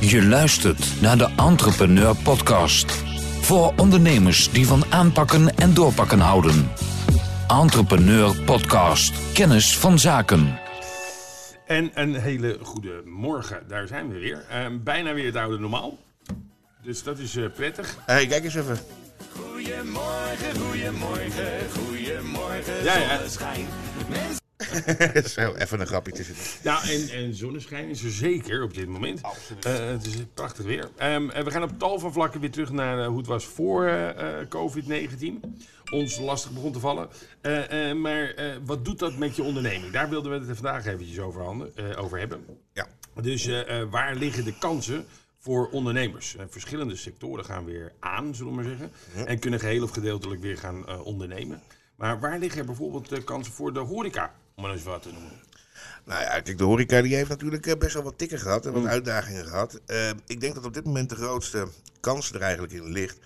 Je luistert naar de Entrepreneur Podcast. Voor ondernemers die van aanpakken en doorpakken houden. Entrepreneur Podcast. Kennis van zaken. En een hele goede morgen, daar zijn we weer. Ehm, bijna weer het oude normaal. Dus dat is eh, prettig. Hé, kijk eens even. Goedemorgen, goedemorgen, goedemorgen, Ja, ja. zonneschijn. Zo, even een grapje tussen. Ja, en, en zonneschijn is er zeker op dit moment. Eh, het is prachtig weer. Ehm, en we gaan op tal van vlakken weer terug naar eh, hoe het was voor eh, eh, COVID-19. Ons lastig begon te vallen. Eh, eh, maar eh, wat doet dat met je onderneming? Daar wilden we het vandaag eventjes over, handen, eh, over hebben. Ja. Dus eh, eh, waar liggen de kansen voor ondernemers? Verschillende sectoren gaan weer aan, zullen we maar zeggen. En kunnen geheel of gedeeltelijk weer gaan eh, ondernemen. Maar waar liggen er bijvoorbeeld de kansen voor de horeca? Om maar eens wat te noemen. Nou ja, kijk, de horeca die heeft natuurlijk eh, best wel wat tikken gehad en wat uitdagingen gehad. Eh, ik denk dat op dit moment de grootste kans er eigenlijk in ligt.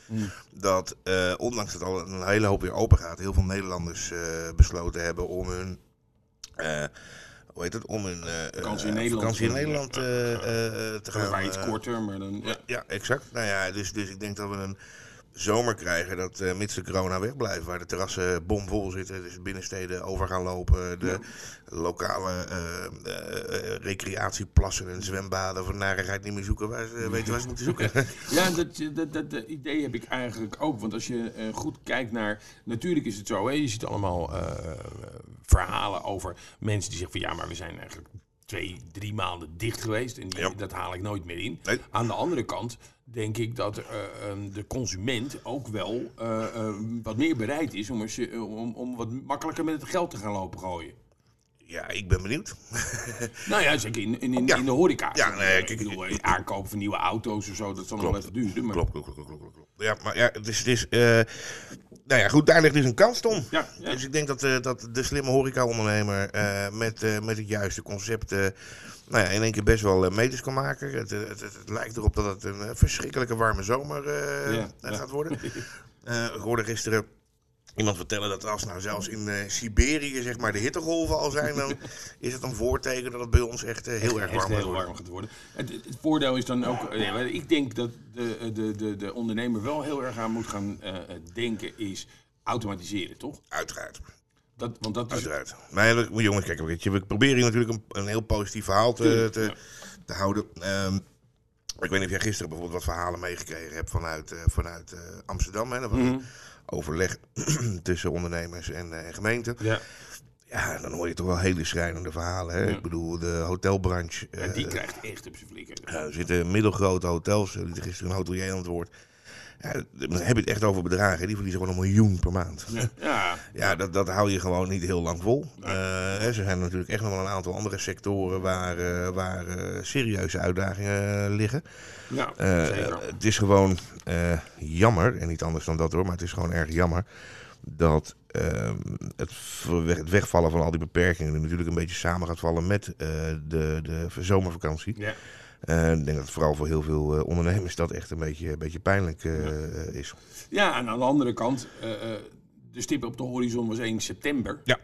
Dat, eh, ondanks dat al een hele hoop weer open gaat, heel veel Nederlanders besloten hebben om hun... hoe heet het? Om hun Vakantie in Nederland. vakantie in Nederland te gaan. Iets korter, maar dan... Ja. Ja, exact. Nou ja, dus, dus ik denk dat we een zomer krijgen dat eh mits de corona wegblijft, waar de terrassen bomvol zitten, dus de binnensteden over gaan lopen, de lokale eh, eh, recreatieplassen en zwembaden van narigheid niet meer zoeken waar ze weten waar ze moeten zoeken. Ja, dat, dat, dat, dat idee heb ik eigenlijk ook. Want als je goed kijkt naar. Natuurlijk is het zo, hè, je ziet allemaal verhalen over mensen die zeggen van ja, maar we zijn eigenlijk twee, drie maanden dicht geweest. En die, Ja. dat haal ik nooit meer in. Nee. Aan de andere kant denk ik dat eh, ehm, de consument ook wel eh, eh, wat meer bereid is om, er, ze- om, om wat makkelijker met het geld te gaan lopen gooien. Ja, ik ben benieuwd. Nou ja, zeker in, in, in, Ja. in de horeca. Ja, nee, Eh, kijk, ik bedoel, ik- eh, aankopen van nieuwe auto's of zo, dat zal nog wel even duren. Maar Klopt, klopt, klopt, klopt, klopt. Ja, maar ja, het is, het is eh, nou ja, goed, daar ligt dus een kans, Tom. Ja, ja. Dus ik denk dat, eh, dat de slimme horeca-ondernemer eh, met, eh, met het juiste concept nou ja, in één keer best wel meters kan maken. Het, het, het, het lijkt erop dat het een verschrikkelijke warme zomer Ja, gaat worden. Ik hoorde gisteren iemand vertellen dat als nou zelfs in eh, Siberië zeg maar, de hittegolven al zijn, dan is het een voorteken dat het bij ons echt eh, heel erg warm heel warm gaat worden. Het, het voordeel is dan ook, nee, maar ik denk dat de, de, de, de ondernemer wel heel erg aan moet gaan eh, denken is automatiseren, toch? Uiteraard. Dat, want dat is, Uiteraard. Maar ja, jongens, kijk, we proberen hier natuurlijk een, een heel positief verhaal te, te, ja. te houden. Ehm, ik weet niet of jij gisteren bijvoorbeeld wat verhalen meegekregen hebt vanuit, eh, vanuit eh, Amsterdam. Hè? Dat was een overleg tussen ondernemers en, eh, en gemeenten. ja, Ja, dan hoor je toch wel hele schrijnende verhalen. Hè? Ik bedoel, de hotelbranche. ja, eh, die krijgt echt op zijn flikker. ja, er zitten middelgrote hotels. Er liet gisteren een hotelier aan het woord. Dan heb je het echt over bedragen. Die verliezen gewoon een miljoen per maand. Ja, Ja, dat, dat hou je gewoon niet heel lang vol. Eh, er zijn natuurlijk echt nog wel een aantal andere sectoren waar, eh, waar eh, serieuze uitdagingen eh, liggen. ja Eh, zeker. het is gewoon eh, jammer, en niet anders dan dat hoor, maar het is gewoon erg jammer dat ehm, het, wegvallen van al die beperkingen natuurlijk een beetje samen gaat vallen met eh, de, de zomervakantie. Ja. Eh, ik denk dat vooral voor heel veel eh, ondernemers dat echt een beetje, een beetje pijnlijk eh, is. ja, en aan de andere kant, eh, eh, de stip op de horizon was 1 september. Ja.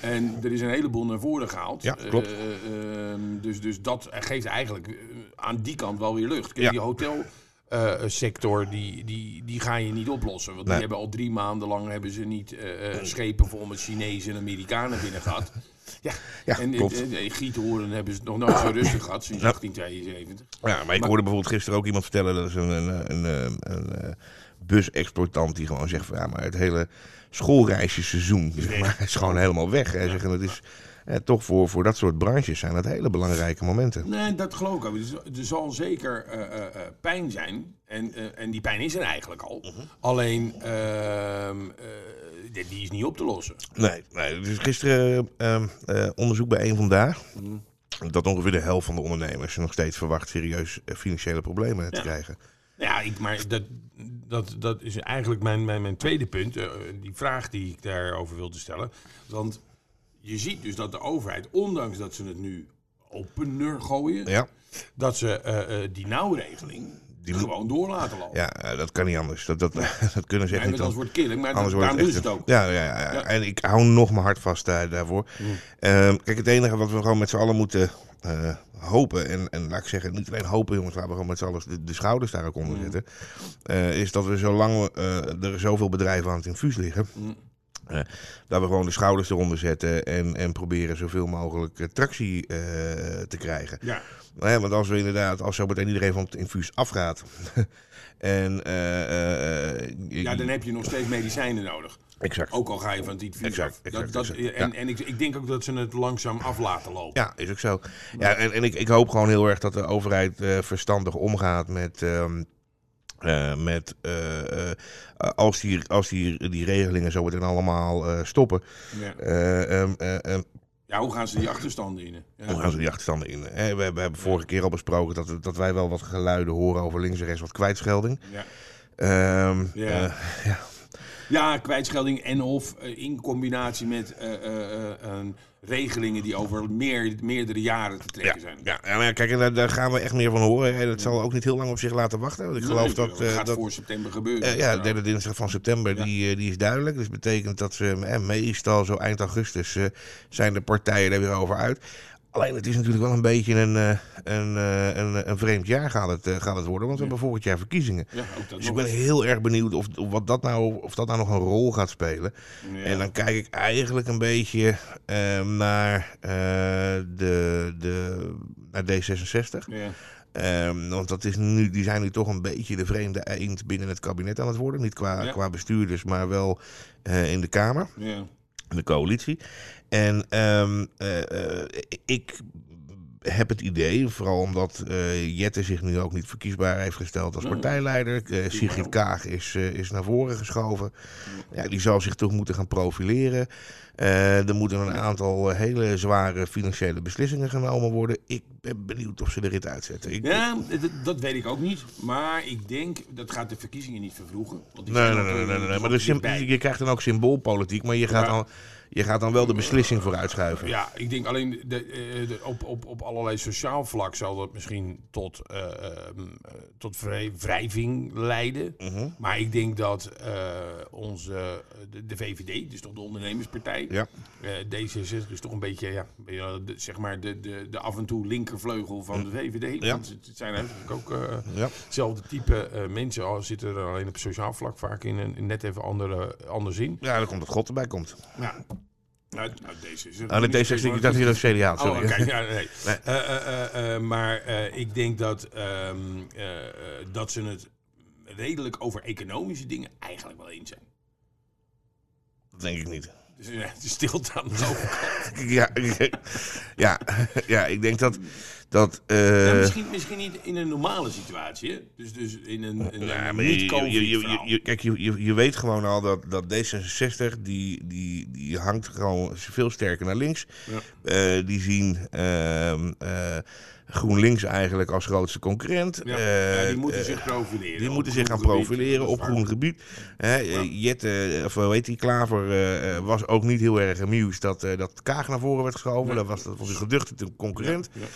En er is een heleboel naar voren gehaald. Ja, klopt. Eh, eh, ehm, dus, dus dat geeft eigenlijk aan die kant wel weer lucht. Kijk, Ja. Die hotelsector, die, die, die ga je niet oplossen. Want Nee. die hebben al drie maanden lang hebben ze niet eh, eh, schepen vol met Chinezen en Amerikanen binnen gehad. Ja, Ja, en klopt. in Giethoorn hebben ze het nog nooit zo rustig gehad sinds Ja. 1872. Ja, maar ik hoorde bijvoorbeeld gisteren ook iemand vertellen dat is een, een, een, een, een, eh, busexploitant die gewoon zegt van ja, maar het hele schoolreisjeseizoen zeg maar, is gewoon helemaal weg. Hij zegt, en dat is eh, toch voor, voor dat soort branches zijn dat hele belangrijke momenten. Nee, dat geloof ik ook. Dus er zal zeker eh, pijn zijn. En, en die pijn is er eigenlijk al. Mhm. Alleen, ehm, eh, die, die is niet op te lossen. Nee, nee dus gisteren ehm, eh, onderzoek bij een vandaag. Dat ongeveer de helft van de ondernemers nog steeds verwacht serieus eh, financiële problemen te krijgen. Ja, ik, maar dat, dat, dat is eigenlijk mijn, mijn, mijn tweede punt. eh, die vraag die ik daarover wilde stellen. Want je ziet dus dat de overheid, ondanks dat ze het nu opener gooien... Ja, dat ze die nauwregeling die Gewoon door laten lopen. ja, eh, dat kan niet anders. Dat, dat, dat kunnen ze echt Nee, niet anders wordt het killing, maar Anders wordt daarom doen het ze het ook. Ja, ja, ja, Ja. en ik hou nog mijn hart vast daar, daarvoor. Ehm, kijk, het enige wat we gewoon met z'n allen moeten eh, hopen, en, en laat ik zeggen, niet alleen hopen jongens, laten we gewoon met z'n allen de, de schouders daar ook onder zetten, eh, is dat we zolang eh, er zoveel bedrijven aan het infuus liggen, dat we gewoon de schouders eronder zetten en, en proberen zoveel mogelijk eh, tractie eh, te krijgen. Ja. Want als we inderdaad, als zo meteen iedereen van het infuus afgaat. en. eh, ja, dan heb je nog steeds medicijnen nodig. Exact. Ook al ga je van het infuus Exact, af. exact, dat, dat, exact, en ja. en ik, ik denk ook dat ze het langzaam af laten lopen. Ja, is ook zo. Ja, en, en ik, ik hoop gewoon heel erg dat de overheid verstandig omgaat met. ehm, eh, met eh, eh, als, die, als die, die regelingen zo meteen allemaal stoppen. Ja. eh, ehm, eh, ehm, Ja, hoe gaan ze die achterstanden in? Ja. hoe gaan ze die achterstanden in? Eh, we, hebben- we hebben vorige keer al besproken dat, dat wij wel wat geluiden horen over links en rechts wat kwijtschelding. Ja. Ehm, Ja. eh, ja. Ja, kwijtschelding en of eh, in combinatie met eh, eh, regelingen die over meer, meerdere jaren te trekken zijn. ja, ja, kijk, daar, daar gaan we echt meer van horen. En dat zal ook niet heel lang op zich laten wachten. Want ik geloof Nee, dat... dat gaat dat voor september gebeuren. ja, de derde dinsdag van september, Ja. die, die is duidelijk. Dus betekent dat eh, meestal zo eind augustus zijn de partijen er weer over uit. Alleen het is natuurlijk wel een beetje een, eh, een, eh, een, een vreemd jaar gaat het, eh, gaat het worden. Want we hebben volgend jaar verkiezingen. Ja, Dus ik ben heel erg benieuwd of, of, wat dat nou, of dat nou nog een rol gaat spelen. Ja. En dan kijk ik eigenlijk een beetje eh, naar, de, de, naar D66. Ja. Ehm, want dat is nu, die zijn nu toch een beetje de vreemde eend binnen het kabinet aan het worden. Niet qua, qua bestuurders, maar wel in de Kamer, Ja. in de coalitie. En ehm, eh, eh, ik heb het idee, vooral omdat eh, Jette zich nu ook niet verkiesbaar heeft gesteld als Nee. partijleider. Eh, Sigrid Kaag is, is naar voren geschoven. Ja, die zal zich toch moeten gaan profileren. Er moeten een aantal hele zware financiële beslissingen genomen worden. Ik ben benieuwd of ze de rit uitzetten. Ik, Ja, dat, weet ik ook niet. Maar ik denk, dat gaat de verkiezingen niet vervroegen. Want die Nee, nee, nee, nee, nee, Maar je krijgt dan ook symboolpolitiek, maar je gaat, dan, je gaat dan wel de beslissing vooruitschuiven. Ja, ik denk alleen de, eh, de- op, op, op allerlei sociaal vlak zal dat misschien tot, eh, tot vrij- wrijving leiden. Mhm. Maar ik denk dat onze, de, de VVD, dus toch de ondernemerspartij, Ja. eh, D66 is toch een beetje, ja, de, zeg maar de, de, de af en toe linkervleugel van de VVD. Ja. Want het zijn eigenlijk ook hetzelfde type mensen, al zitten er alleen op sociaal vlak vaak in een net even andere, ander zin. ja, dan komt dat God erbij komt. Ja. Nou, nou, deze is Oh, ik dacht hier dat CDA Oh, sorry. Ja, nee. Nee. Eh, eh, maar ik denk dat, eh, dat ze het redelijk over economische dingen eigenlijk wel eens zijn. Dat denk ik niet. Dus ja, stilte aan de overkant. Ja, ja, ja, ik denk dat... dat eh, Ja, misschien, misschien niet in een normale situatie. Hè? Dus, dus in een, in Ja, maar je, je, je, kijk, je, je, weet gewoon al dat, dat D66, die, die, die hangt gewoon veel sterker naar links. Ja. Eh, die zien eh, GroenLinks eigenlijk als grootste concurrent. Ja, ja, die moeten zich profileren. Die moeten zich gaan gebied. profileren op groen gebied. Hè, Jette, of heet die, Klaver, was ook niet heel erg amused dat, dat Kaag naar voren werd geschoven. Nee. Dat was, dat was een geduchte concurrent. Ja.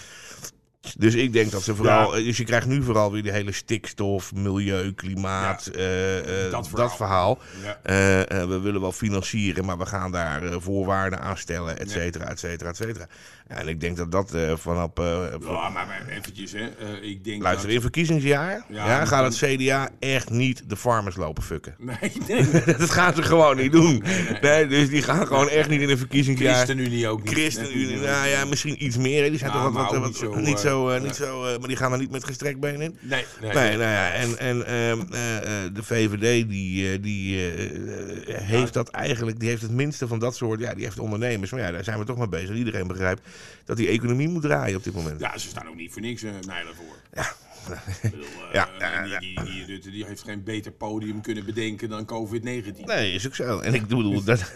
Dus ik denk dat ze vooral. Dus je krijgt nu vooral weer die hele stikstof, milieu, klimaat. Ja, eh, eh, dat dat, verhaal. Ja. Eh, we willen wel financieren, maar we gaan daar voorwaarden aan stellen, et cetera, et cetera, et cetera. En ik denk dat dat vanaf. van- Ja, maar, maar eventjes, hè. Ik denk Luister, dat... in verkiezingsjaar Ja, gaat het CDA echt niet de farmers lopen fucken. Nee, nee. dat gaan ze gewoon niet doen. Nee, dus die gaan gewoon echt niet in een verkiezingsjaar. ChristenUnie ook niet. ChristenUnie, nou ja, misschien iets meer. Die zijn toch wat, wat, wat- niet zo, niet zo, eh, niet zo eh, maar die gaan er niet met gestrekt been in. Nee, nee. Nee, nou ja, en, en ehm, eh, de VVD die, die heeft dat eigenlijk, die heeft het minste van dat soort, ja, die heeft ondernemers. Maar ja, daar zijn we toch mee bezig. Iedereen begrijpt dat die economie moet draaien op dit moment. Ja, ze staan ook niet voor niks uh, Nijlen voor. Ja. Bedoel, Ja, die, die, die heeft geen beter podium kunnen bedenken dan COVID-19. Nee, is ook zo. En ik bedoel, dat,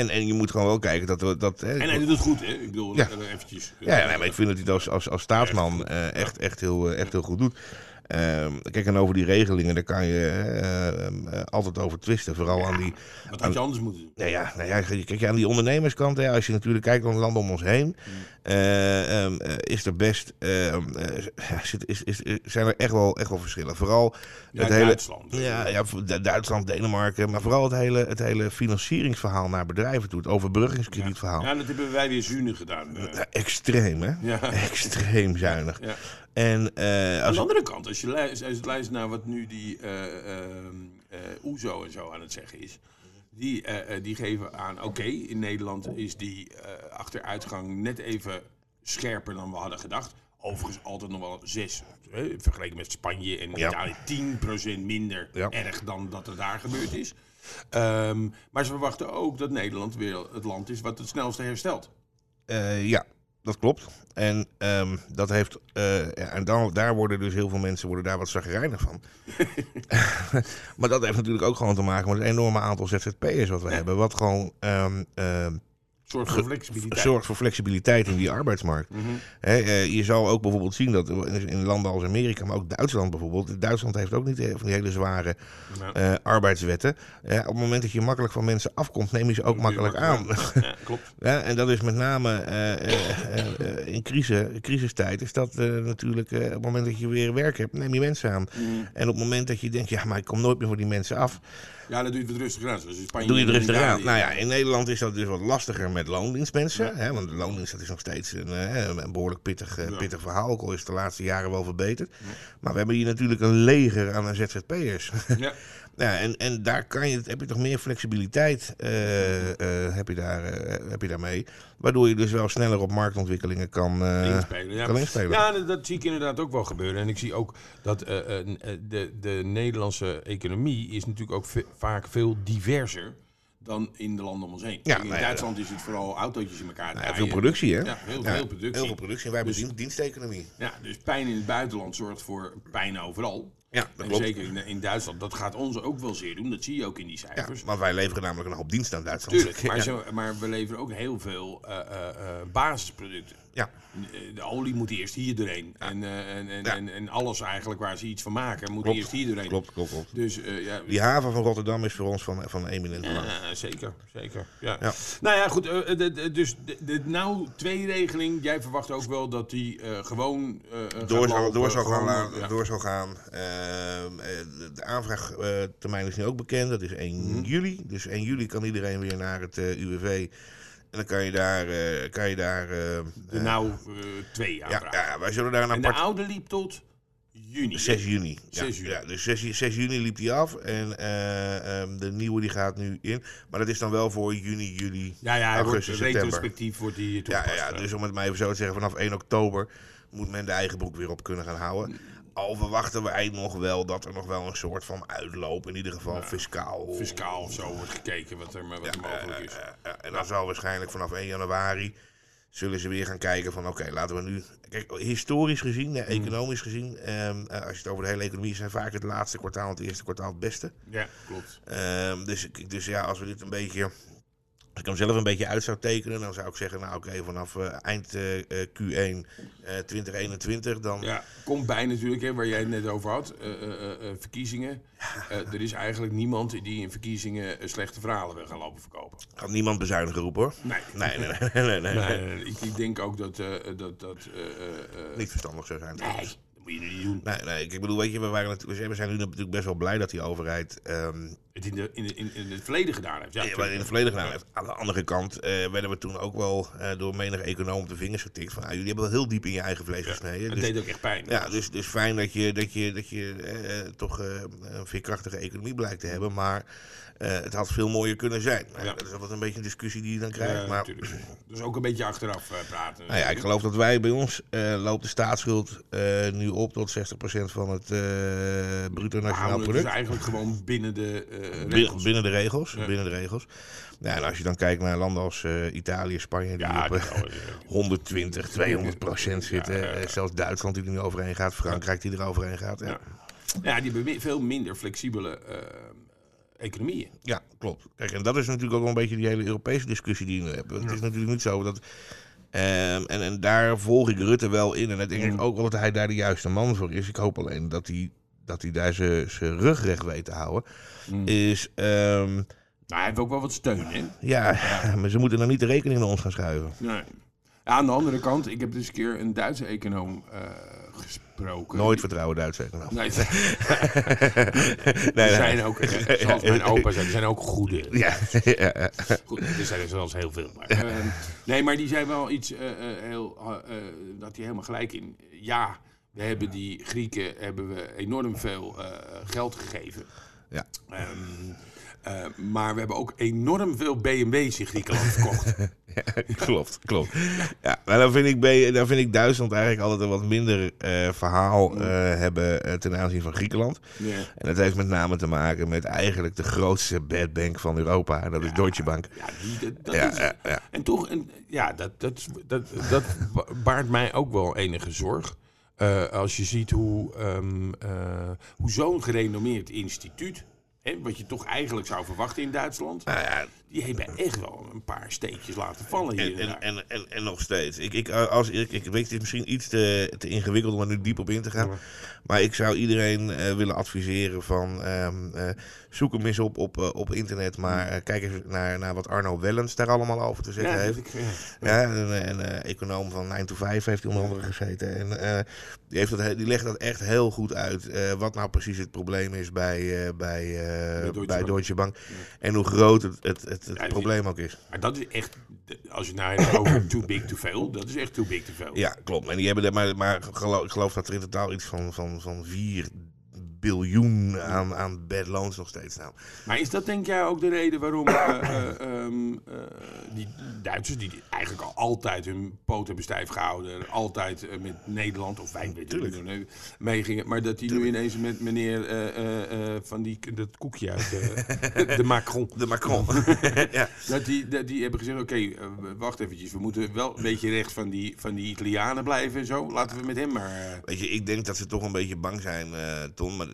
en, en je moet gewoon wel kijken dat... we- dat hè, En hij doet het goed, hè? Ik bedoel, Ja. eh, eventjes. Ja, ja, nee, maar ik vind dat hij het als, als, als staatsman eh, echt, echt, heel, eh, echt heel goed doet. Ehm, kijk, en over die regelingen, daar kan je eh, eh, altijd over twisten. Vooral aan die... Wat had je anders moeten doen? Nou ja, nou ja, kijk, aan die ondernemerskant, hè, als je natuurlijk kijkt naar de landen om ons heen, eh, ehm, eh, is er best, ehm, eh, zit- is, is, zijn er echt wel, echt wel verschillen. Vooral Ja, het hele, Duitsland. ja, ja, Du- Duitsland, Denemarken, maar vooral het hele, het hele financieringsverhaal naar bedrijven toe, het overbruggingskredietverhaal. Ja, dat hebben wij weer zuinig gedaan. Ja, Extreem, hè? Ja. Extreem zuinig. Ja. En Aan de andere kant, als je luistert, als je luistert naar wat nu die eh ehm, eh, OESO en zo aan het zeggen is, die, eh, eh, die geven aan, oké, in Nederland is die eh, achteruitgang net even scherper dan we hadden gedacht. Overigens altijd nog wel 6, eh, vergeleken met Spanje en Ja. Italië, 10% minder Ja. erg dan dat er daar gebeurd is. Ehm, maar ze verwachten ook dat Nederland weer het land is wat het snelste herstelt. Eh, ja, dat klopt. En ehm, dat heeft. eh, en dan, daar worden dus heel veel mensen worden daar wat zagrijnig van. maar dat heeft natuurlijk ook gewoon te maken met het enorme aantal ZZP'ers wat we hebben. Wat gewoon ehm, ehm, Zorg voor flexibiliteit. zorgt voor flexibiliteit in die arbeidsmarkt. Mhm. Eh, je zal ook bijvoorbeeld zien dat in landen als Amerika, maar ook Duitsland bijvoorbeeld. Duitsland heeft ook niet eh, van die hele zware eh, arbeidswetten. Op het moment dat je makkelijk van mensen afkomt, neem je ze ook makkelijk aan. Ja, klopt. Ja, en dat is met name in crisis, crisistijd is dat natuurlijk op het moment dat je weer werk hebt, neem je mensen aan. En op het moment dat je denkt, ja, maar ik kom nooit meer voor die mensen af, Ja, dat doe je het wat rustiger aan. Zoals in Spanje doe je het rustig aan. Nou ja, in Nederland is dat dus wat lastiger met loondienstmensen. Hè, want de loondienst dat is nog steeds een, eh, een behoorlijk pittig, eh, Ja. pittig verhaal. Ook al is het de laatste jaren wel verbeterd. Maar we hebben hier natuurlijk een leger aan ZZP'ers. Ja. Ja, en, en daar kan je, heb je toch meer flexibiliteit eh, eh, heb je daar, eh, heb je daarmee. Waardoor je dus wel sneller op marktontwikkelingen kan, inspelen. Ja. kan inspelen. Ja, dat, dat zie ik inderdaad ook wel gebeuren. En ik zie ook dat de, de Nederlandse economie is natuurlijk ook ve- vaak veel diverser dan in de landen om ons heen. Ja, in nou ja, Duitsland is het vooral autootjes in elkaar Nou ja, draaien. veel productie, hè? Ja, heel, veel productie. Heel veel productie. En wij hebben Dus- dien- diensteconomie. Ja, dus pijn in het buitenland zorgt voor pijn overal. Ja, dat En klopt. zeker in, in Duitsland. Dat gaat ons ook wel zeer doen. Dat zie je ook in die Ja, cijfers. want wij leveren namelijk een hoop dienst aan Duitsland. Tuurlijk, maar, Ja. zo, maar we leveren ook heel veel eh, eh, eh, basisproducten. Ja. De olie moet eerst hier doorheen. En, eh, en, en, Ja. en, en alles eigenlijk waar ze iets van maken, moet Klopt. eerst hier doorheen. Klopt, klopt, klopt. Dus eh, ja, Die haven van Rotterdam is voor ons van, van eminent belang. ja, zeker, zeker. Ja. Nou ja, goed. eh, de, de- dus de, de nou twee regeling. Jij verwacht ook wel dat die gewoon Door zou, lopen, door zou gaan. gewoon. Door zou gaan. Ehm, eh, de- aanvraagtermijn is nu ook bekend. Dat is 1 Mhm. juli. Dus 1 juli kan iedereen weer naar het UWV. En dan kan je daar. eh, kan je daar eh, De nou twee ja, aanvragen. ja, wij zullen daar een en de oude liep tot juni. 6 juni. Ja, 6 juni. Ja, dus 6, 6 juni liep die af. En eh, ehm, de nieuwe die gaat nu in. Maar dat is dan wel voor juni, juli, Ja, ja, wordt augustus, september. retrospectief wordt die Ja, toegepast. ja, eh. dus om het maar even zo te zeggen, vanaf 1 oktober moet men de eigen broek weer op kunnen gaan houden. Al verwachten wij nog wel dat er nog wel een soort van uitloop, in ieder geval fiscaal. fiscaal of zo wordt gekeken wat er, wat er mogelijk is. Eh, eh, en dan zal waarschijnlijk vanaf 1 januari zullen ze weer gaan kijken van oké, laten we nu... Kijk, historisch gezien, eh, economisch gezien, ehm, eh, als je het over de hele economie zijn vaak het laatste kwartaal en het eerste kwartaal het beste. Ja, klopt. Ehm, dus, dus ja, als we dit een beetje. Als ik hem zelf een beetje uit zou tekenen, dan zou ik zeggen, nou oké, vanaf eh, eind eh, eh, Q1 eh, 2021, dan Ja, komt bij natuurlijk, hè, waar jij het net over had. verkiezingen. Er is eigenlijk niemand die in verkiezingen slechte verhalen wil gaan lopen verkopen. gaat niemand bezuinigen roepen hoor. Nee. Nee, nee, nee, nee, nee, nee. Nee, ik, ik denk ook dat dat. dat Niet verstandig zou zijn. nee. Dat moet je niet doen. Nee, nee, ik bedoel, weet je, we, waren natuurlijk, we zijn nu natuurlijk best wel blij dat die overheid ehm, Het in, de, in, de- in, het verleden gedaan heeft. Ja, Ja, in het verleden gedaan heeft. Aan de andere kant eh, werden we toen ook wel eh, door menig econoom op de vingers getikt. Van, ah, jullie hebben wel heel diep in je eigen vlees gesneden. het Dus, deed ook echt pijn. ja, dus, dus fijn dat je, dat je, dat je eh, toch een veerkrachtige economie blijkt te hebben. Maar het had veel mooier kunnen zijn. Nou, Ja. Dat is altijd een beetje een discussie die je dan krijgt. Ja, maar natuurlijk. Dus ook een beetje achteraf eh, praten. nou ja, ik geloof dat wij bij ons eh, loopt de staatsschuld eh, nu op tot 60% van het eh, bruto nationaal product. dus eigenlijk gewoon binnen de eh Binnen, regels. binnen de regels. Binnen de regels. Nou, en als je dan kijkt naar landen als eh, Italië, Spanje, die Ja, op die eh, wel, eh, 120, 200 procent zitten. Ja, ja, ja. Eh, zelfs Duitsland die er nu overheen gaat. Frankrijk die er overheen gaat. Ja, die hebben veel minder flexibele eh, economieën. ja klopt. Kijk, en dat is natuurlijk ook wel een beetje die hele Europese discussie die we hebben. Het is natuurlijk niet zo dat Ehm, en, en daar volg ik Rutte wel in. En dan denk ik ook wel dat hij daar de juiste man voor is. Ik hoop alleen dat hij, dat hij daar zijn rug recht weet te houden. Mm. Is, ehm, Nou, hij heeft ook wel wat steun, hè? ja, maar ze moeten dan niet de rekening naar ons gaan schuiven. Nee. Ja, aan de andere kant, ik heb dus een keer een Duitse econoom eh, Nooit vertrouwen Duitse econoom. Nee, nee, die zijn ook, zoals mijn opa zei, die zijn ook goede. Ja. Goed, er zijn er zelfs heel veel. Maar, eh, nee, maar die zei wel iets eh, eh, heel, eh, dat hij helemaal gelijk in. Ja, we hebben die Grieken hebben we enorm veel geld gegeven. Ja. Ehm, eh, maar we hebben ook enorm veel BMW's in Griekenland verkocht. klopt, klopt. Ja, maar dan vind, ik, dan vind ik Duitsland eigenlijk altijd een wat minder eh, verhaal eh, hebben ten aanzien van Griekenland. ja. En dat heeft met name te maken met eigenlijk de grootste bad bank van Europa. En dat is Deutsche Bank. Ja, die, dat, dat Ja, is, ja, ja. En toch, en, ja, dat, dat, dat, dat baart mij ook wel enige zorg. Als je ziet hoe, ehm, eh, hoe zo'n gerenommeerd instituut, wat je toch eigenlijk zou verwachten in Duitsland, Nou ja, die hebben echt wel een paar steekjes laten vallen hier en, en, en, en, nog steeds. Ik, ik, als, ik, ik weet, het is misschien iets te, te ingewikkeld om er nu diep op in te gaan. Maar ik zou iedereen eh, willen adviseren van... ehm, eh, zoek hem eens op op, eh, op internet. Maar kijk eens naar, naar wat Arno Wellens daar allemaal over te zeggen Ja, heeft. ik, ja. Ja, een, een, eh, econoom van 9 to 5 heeft hij onder andere gezeten. En eh, die, heeft dat, die legt dat echt heel goed uit. eh, wat nou precies het probleem is bij, eh, bij, eh, Deutsche bij Bank. En hoe groot het, het, het, het Ja, probleem ook is. Maar dat is echt, als je nou hebt over too big to fail, dat is echt too big to fail. Ja, klopt. En die hebben er maar, maar geloof, ik geloof dat er in totaal iets van, van, van 4 biljoen aan, aan bad loans nog steeds staan. Maar is dat denk jij ook de reden waarom eh, eh, ehm, eh, die Duitsers, die eigenlijk al altijd hun poot hebben stijf gehouden, altijd met Nederland of wij weten meegingen, maar dat die nu ineens met meneer van die, dat koekje uit de Macron, De Macron. ja. dat die, dat die hebben gezegd, oké, wacht eventjes, we moeten wel een beetje recht van die, van die Italianen blijven en zo, laten we met hem maar... Weet je, ik denk dat ze toch een beetje bang zijn, eh Ton, maar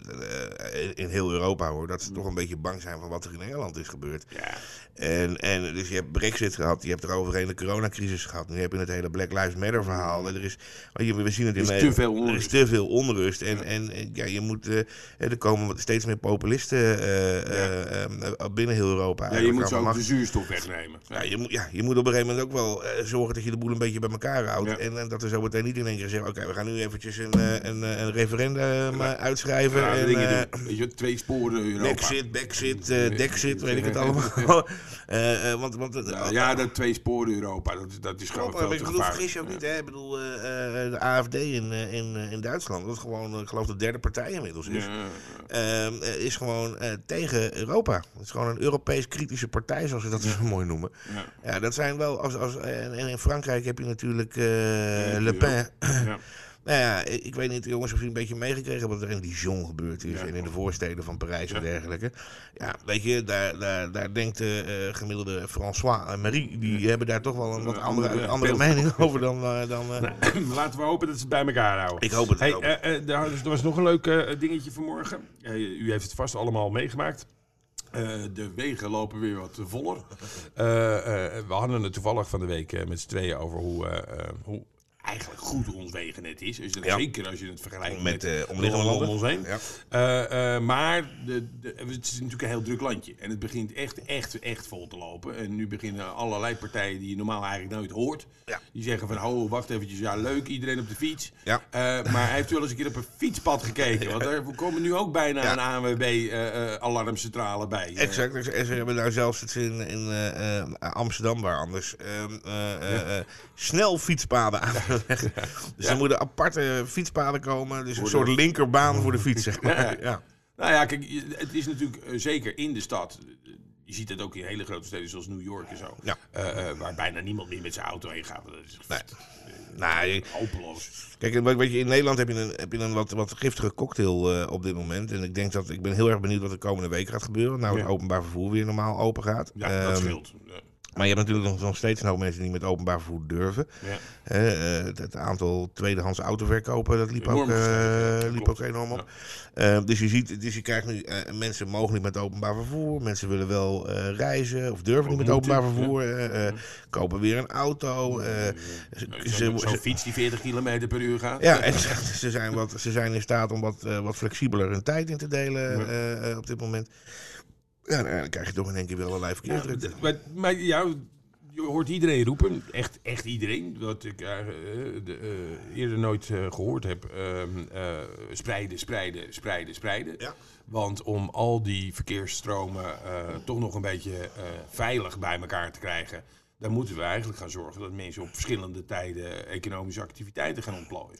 in- in heel Europa hoor, dat ze toch een beetje bang zijn van wat er in Engeland is gebeurd. ja, En, en dus je hebt Brexit gehad, je hebt er overheen de coronacrisis gehad, nu heb je het hele Black Lives Matter verhaal. En er is, we zien het in is Nederland. te veel Er is onrust. te veel onrust. En, en eh, ja, je moet, eh, er komen steeds meer populisten eh, eh, eh, binnen heel Europa. ja, je moet de ook de zuurstof wegnemen. Ja, je moet, ja, je moet op een gegeven moment ook wel eh, zorgen dat je de boel een beetje bij elkaar houdt. Ja. En, en dat er zo meteen niet in één keer zeggen: oké, we gaan nu eventjes een, eh, een, eh, een referendum eh, uitschrijven. Ja, en, dingen eh, doen. Weet je, twee sporen Europa. Backzit, eh Dexit, weet ik het allemaal. Eh, want, want, Ja, ja, dat twee sporen Europa, dat, is- dat is gewoon veel ik bedoel, vergis je ook niet, hè? Ik bedoel, de AFD in, in, in Duitsland, dat gewoon, eh, ik geloof de derde partij inmiddels is, ehm, eh, is gewoon tegen Europa. Het is gewoon een Europees kritische partij, zoals ze dat zo mooi noemen. ja, dat zijn wel, als, als, en in Frankrijk heb je natuurlijk Le Pen. ja. Nou ja, ik weet niet, jongens, of jullie een beetje meegekregen wat er in Dijon gebeurd is. Ja. En in de voorsteden van Parijs en dergelijke. Ja, weet je, daar, daar, daar denkt de eh, gemiddelde François en Marie, die hebben daar toch wel een wat andere, andere mening over dan... eh, dan eh, Laten we hopen dat ze het bij elkaar houden. Ik hoop het Hey, eh, eh, er was nog een leuk eh, dingetje vanmorgen. Eh, u heeft het vast allemaal meegemaakt. Eh, de wegen lopen weer wat voller. Eh, eh, we hadden het toevallig van de week eh, met z'n tweeën over hoe, eh, eh, hoe eigenlijk goed ons wegennet is. Dus dat Ja. Zeker als je het vergelijkt Met, met, eh, de omliggende landen om ons heen. Ja. Eh, eh, maar de, de, het is natuurlijk een heel druk landje. En het begint echt, echt, echt vol te lopen. En nu beginnen allerlei partijen die je normaal eigenlijk nooit hoort. Ja. Die zeggen van, oh, wacht eventjes. Ja, leuk, iedereen op de fiets. Ja. Maar heeft u wel eens een keer op een fietspad gekeken? Want er komen nu ook bijna een ANWB-alarmcentrale bij. Exact. En ze hebben daar zelfs het in, in Amsterdam, waar anders ehm, eh, eh, Dus er moeten aparte fietspaden komen. Dus een soort linkerbaan voor de fiets, zeg maar. Ja. Nou ja, kijk, het is natuurlijk eh, zeker in de stad. Je ziet het ook in hele grote steden zoals New York en zo. Ja. Eh, eh, waar bijna niemand meer met zijn auto heen gaat. Dat is Nee. Nou, hopeloos. Kijk, weet je, in Nederland heb je een, heb je een wat, wat giftige cocktail op dit moment. En ik denk dat ik ben heel erg benieuwd wat de komende week gaat gebeuren. Nou, het Ja. openbaar vervoer weer normaal open gaat. Ja, dat Ehm, scheelt. Ja. Maar je hebt natuurlijk nog, nog steeds een hoop mensen die met openbaar vervoer durven. Ja. Eh, het, aantal tweedehands autoverkopen, dat liep, ook, Enorm eh, ja, liep klopt. ook enorm op. Eh, dus je ziet, dus je krijgt nu eh, mensen mogen niet met openbaar vervoer. Mensen willen wel reizen of durven niet met openbaar vervoer. kopen weer een auto. ze- Zo'n ze- fiets die 40 km per uur gaat. ja, en ze, zijn wat, ze zijn in staat om wat, wat flexibeler hun tijd in te delen Ja. op dit moment. Ja, nou, dan krijg je toch in één keer wel allerlei Ja, verkeersdrukte. d- maar, maar ja, je hoort iedereen roepen, echt, echt iedereen, wat ik eh, eh, de, eerder nooit eh, gehoord heb. ehm, eh, spreiden, spreiden, spreiden, spreiden. Ja. Want om al die verkeersstromen toch nog een beetje veilig bij elkaar te krijgen, dan moeten we eigenlijk gaan zorgen dat mensen op verschillende tijden economische activiteiten gaan ontplooien.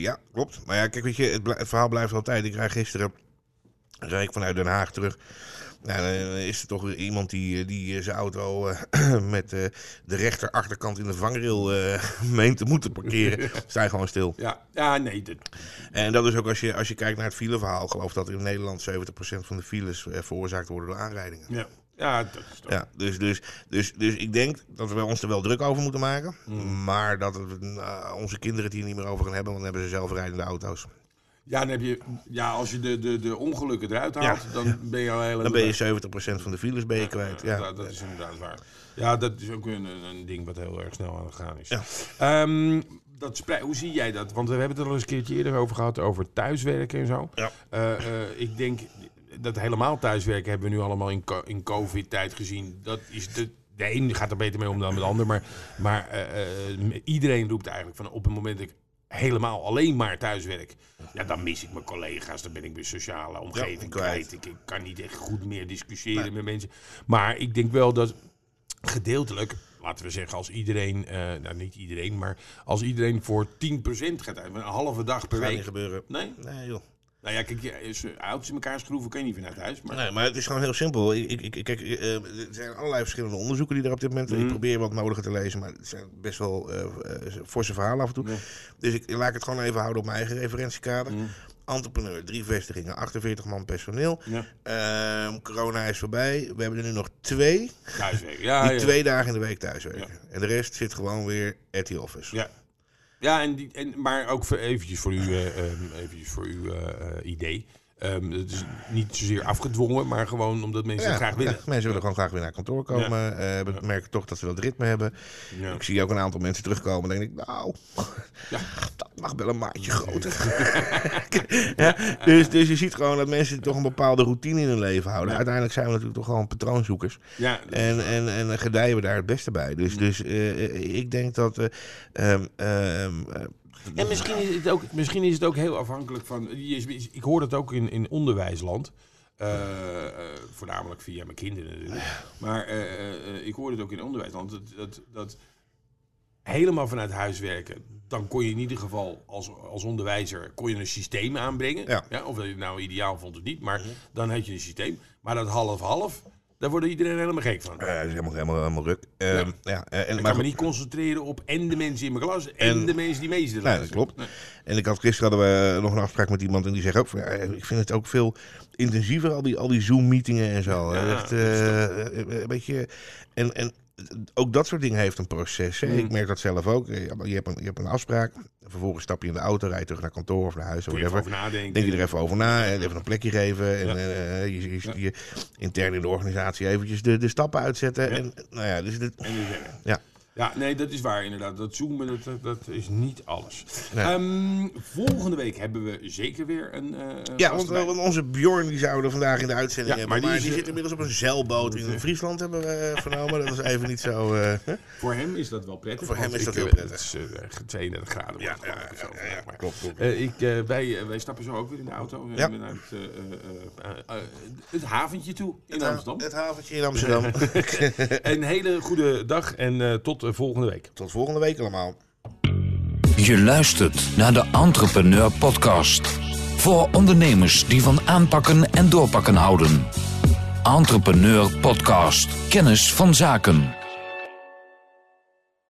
Ja, klopt. Maar ja, kijk, weet je, het, verhaal blijft altijd. Ik rijd gisteren ik vanuit Den Haag terug. Nou, dan is er toch weer iemand die, eh, die eh, zijn auto eh, met de rechter achterkant in de vangrail eh meent te moeten parkeren. Sta je gewoon stil. Ja, ja nee, En dat is ook als je, als je kijkt naar het fileverhaal. Geloof dat in Nederland 70% van de files veroorzaakt worden door aanrijdingen. ja. ja, dat is toch. Ja, dus, dus, dus, dus ik denk dat we ons er wel druk over moeten maken. Mm. Maar dat onze kinderen het hier niet meer over gaan hebben, want dan hebben ze zelfrijdende auto's. Ja, dan heb je, ja, als je de, de, de ongelukken eruit haalt, dan ben je al heel Dan ben je 70% van de files ben je kwijt. Ja. dat, dat is inderdaad waar. Ja, dat is ook een, een ding wat heel erg snel aan het gaan is. Ja. Ehm, dat hoe zie jij dat? Want we hebben het er al eens een keertje eerder over gehad, over thuiswerken en zo. Ja. Eh, eh, ik denk dat helemaal thuiswerken hebben we nu allemaal in, co- in COVID-tijd gezien. Dat is de, de een gaat er beter mee om dan de ander. Maar, maar eh, iedereen roept eigenlijk van op het moment dat ik helemaal alleen maar thuiswerk. Ja, dan mis ik mijn collega's. Dan ben ik mijn sociale omgeving kwijt. kwijt. Ik, ik kan niet echt goed meer discussiëren met mensen. Maar ik denk wel dat gedeeltelijk, laten we zeggen, als iedereen, eh, nou niet iedereen, maar als iedereen voor 10% gaat uit, een halve dag per Gaat niet week. gebeuren. Nee? Nee, joh. Nou ja, kijk, is, eh, auto's in elkaar schroeven kan je niet vanuit huis. Maar Nee, maar het is gewoon heel simpel. Ik, ik, kijk, eh, er zijn allerlei verschillende onderzoeken die er op dit moment... Ik probeer wat nodige te lezen, maar het zijn best wel eh forse verhalen af en toe. Dus ik laat ik het gewoon even houden op mijn eigen referentiekader. Entrepreneur, drie vestigingen, 48 man personeel. Ja. Ehm, corona is voorbij. We hebben er nu nog twee thuiswerken. Ja, die ja. twee dagen in de week thuiswerken. En de rest zit gewoon weer at the office. Ja. Ja, en die, en, maar ook voor, eventjes voor, u, eh, ehm, eventjes voor uw eh, idee. Ehm, het is niet zozeer afgedwongen, maar gewoon omdat mensen het graag willen. ja, mensen willen gewoon graag weer naar kantoor komen. eh we merken toch dat ze dat ritme hebben. Ja. Ik zie ook een aantal mensen terugkomen. Dan denk ik, nou, Ja. dat mag wel een maatje groter. ja, dus, dus je ziet gewoon dat mensen toch een bepaalde routine in hun leven houden. Uiteindelijk zijn we natuurlijk toch gewoon patroonzoekers. Ja, En, en, en gedijen we daar het beste bij. Dus, dus eh, eh, ik denk dat... eh, ehm, ehm, eh, En misschien is het ook, misschien is het ook heel afhankelijk van. Ik hoor dat ook in, in onderwijsland. Eh, eh, voornamelijk via mijn kinderen natuurlijk. Maar eh, ik hoor het ook in onderwijsland. Dat, dat, dat helemaal vanuit huis werken. Dan kon je in ieder geval als, als onderwijzer kon je een systeem aanbrengen. Ja. of dat je het nou ideaal vond of niet. Maar dan had je een systeem. Maar dat half-half, daar wordt iedereen helemaal gek van. eh, dat is helemaal, helemaal, helemaal ruk. Ehm, ja. eh, en, Ik kan me niet concentreren op en de mensen in mijn klas en, En- de mensen die meesten. Nee, dat klopt. En ik had gisteren hadden we nog een afspraak met iemand en die zegt ook van ja, ik vind het ook veel intensiever, al die, al die Zoom-meetingen en zo. Ja, Echt, is eh, eh, een beetje. En, en ook dat soort dingen heeft een proces. Hè. Mm. Ik merk dat zelf ook. Je hebt een, je hebt een afspraak, vervolgens stap je in de auto, rijd terug naar kantoor of naar huis of whatever. Denk je er even over na en even een plekje geven. En Ja. eh, je, je, je intern in de organisatie eventjes de, de stappen uitzetten. Ja. En, nou ja, dus dit, En eh, Ja. Ja, nee, dat is waar inderdaad. Dat zoomen, dat, dat, is niet alles. Nee. Ehm, volgende week hebben we zeker weer een eh, Ja, want, onze Bjorn die zouden we vandaag in de uitzending Ja, hebben. maar Maar die zit eh, inmiddels op een zeilboot in Friesland, hebben we eh, vernomen. Dat is even niet zo... eh? Voor hem is dat wel prettig. Voor hem is dat heel eh, prettig. Het is eh, 32 graden. Ja, ja, zo klopt, klopt. Eh, ik, eh, wij, eh, wij stappen zo ook weer in de auto. Ja. Naar het, eh, eh, eh, eh, het haventje toe in Het ha- Amsterdam. Het haventje in Amsterdam. Een hele goede dag en eh, tot eh, volgende week. Tot volgende week allemaal. Je luistert naar de Entrepreneur Podcast. Voor ondernemers die van aanpakken en doorpakken houden. Entrepreneur Podcast. Kennis van zaken.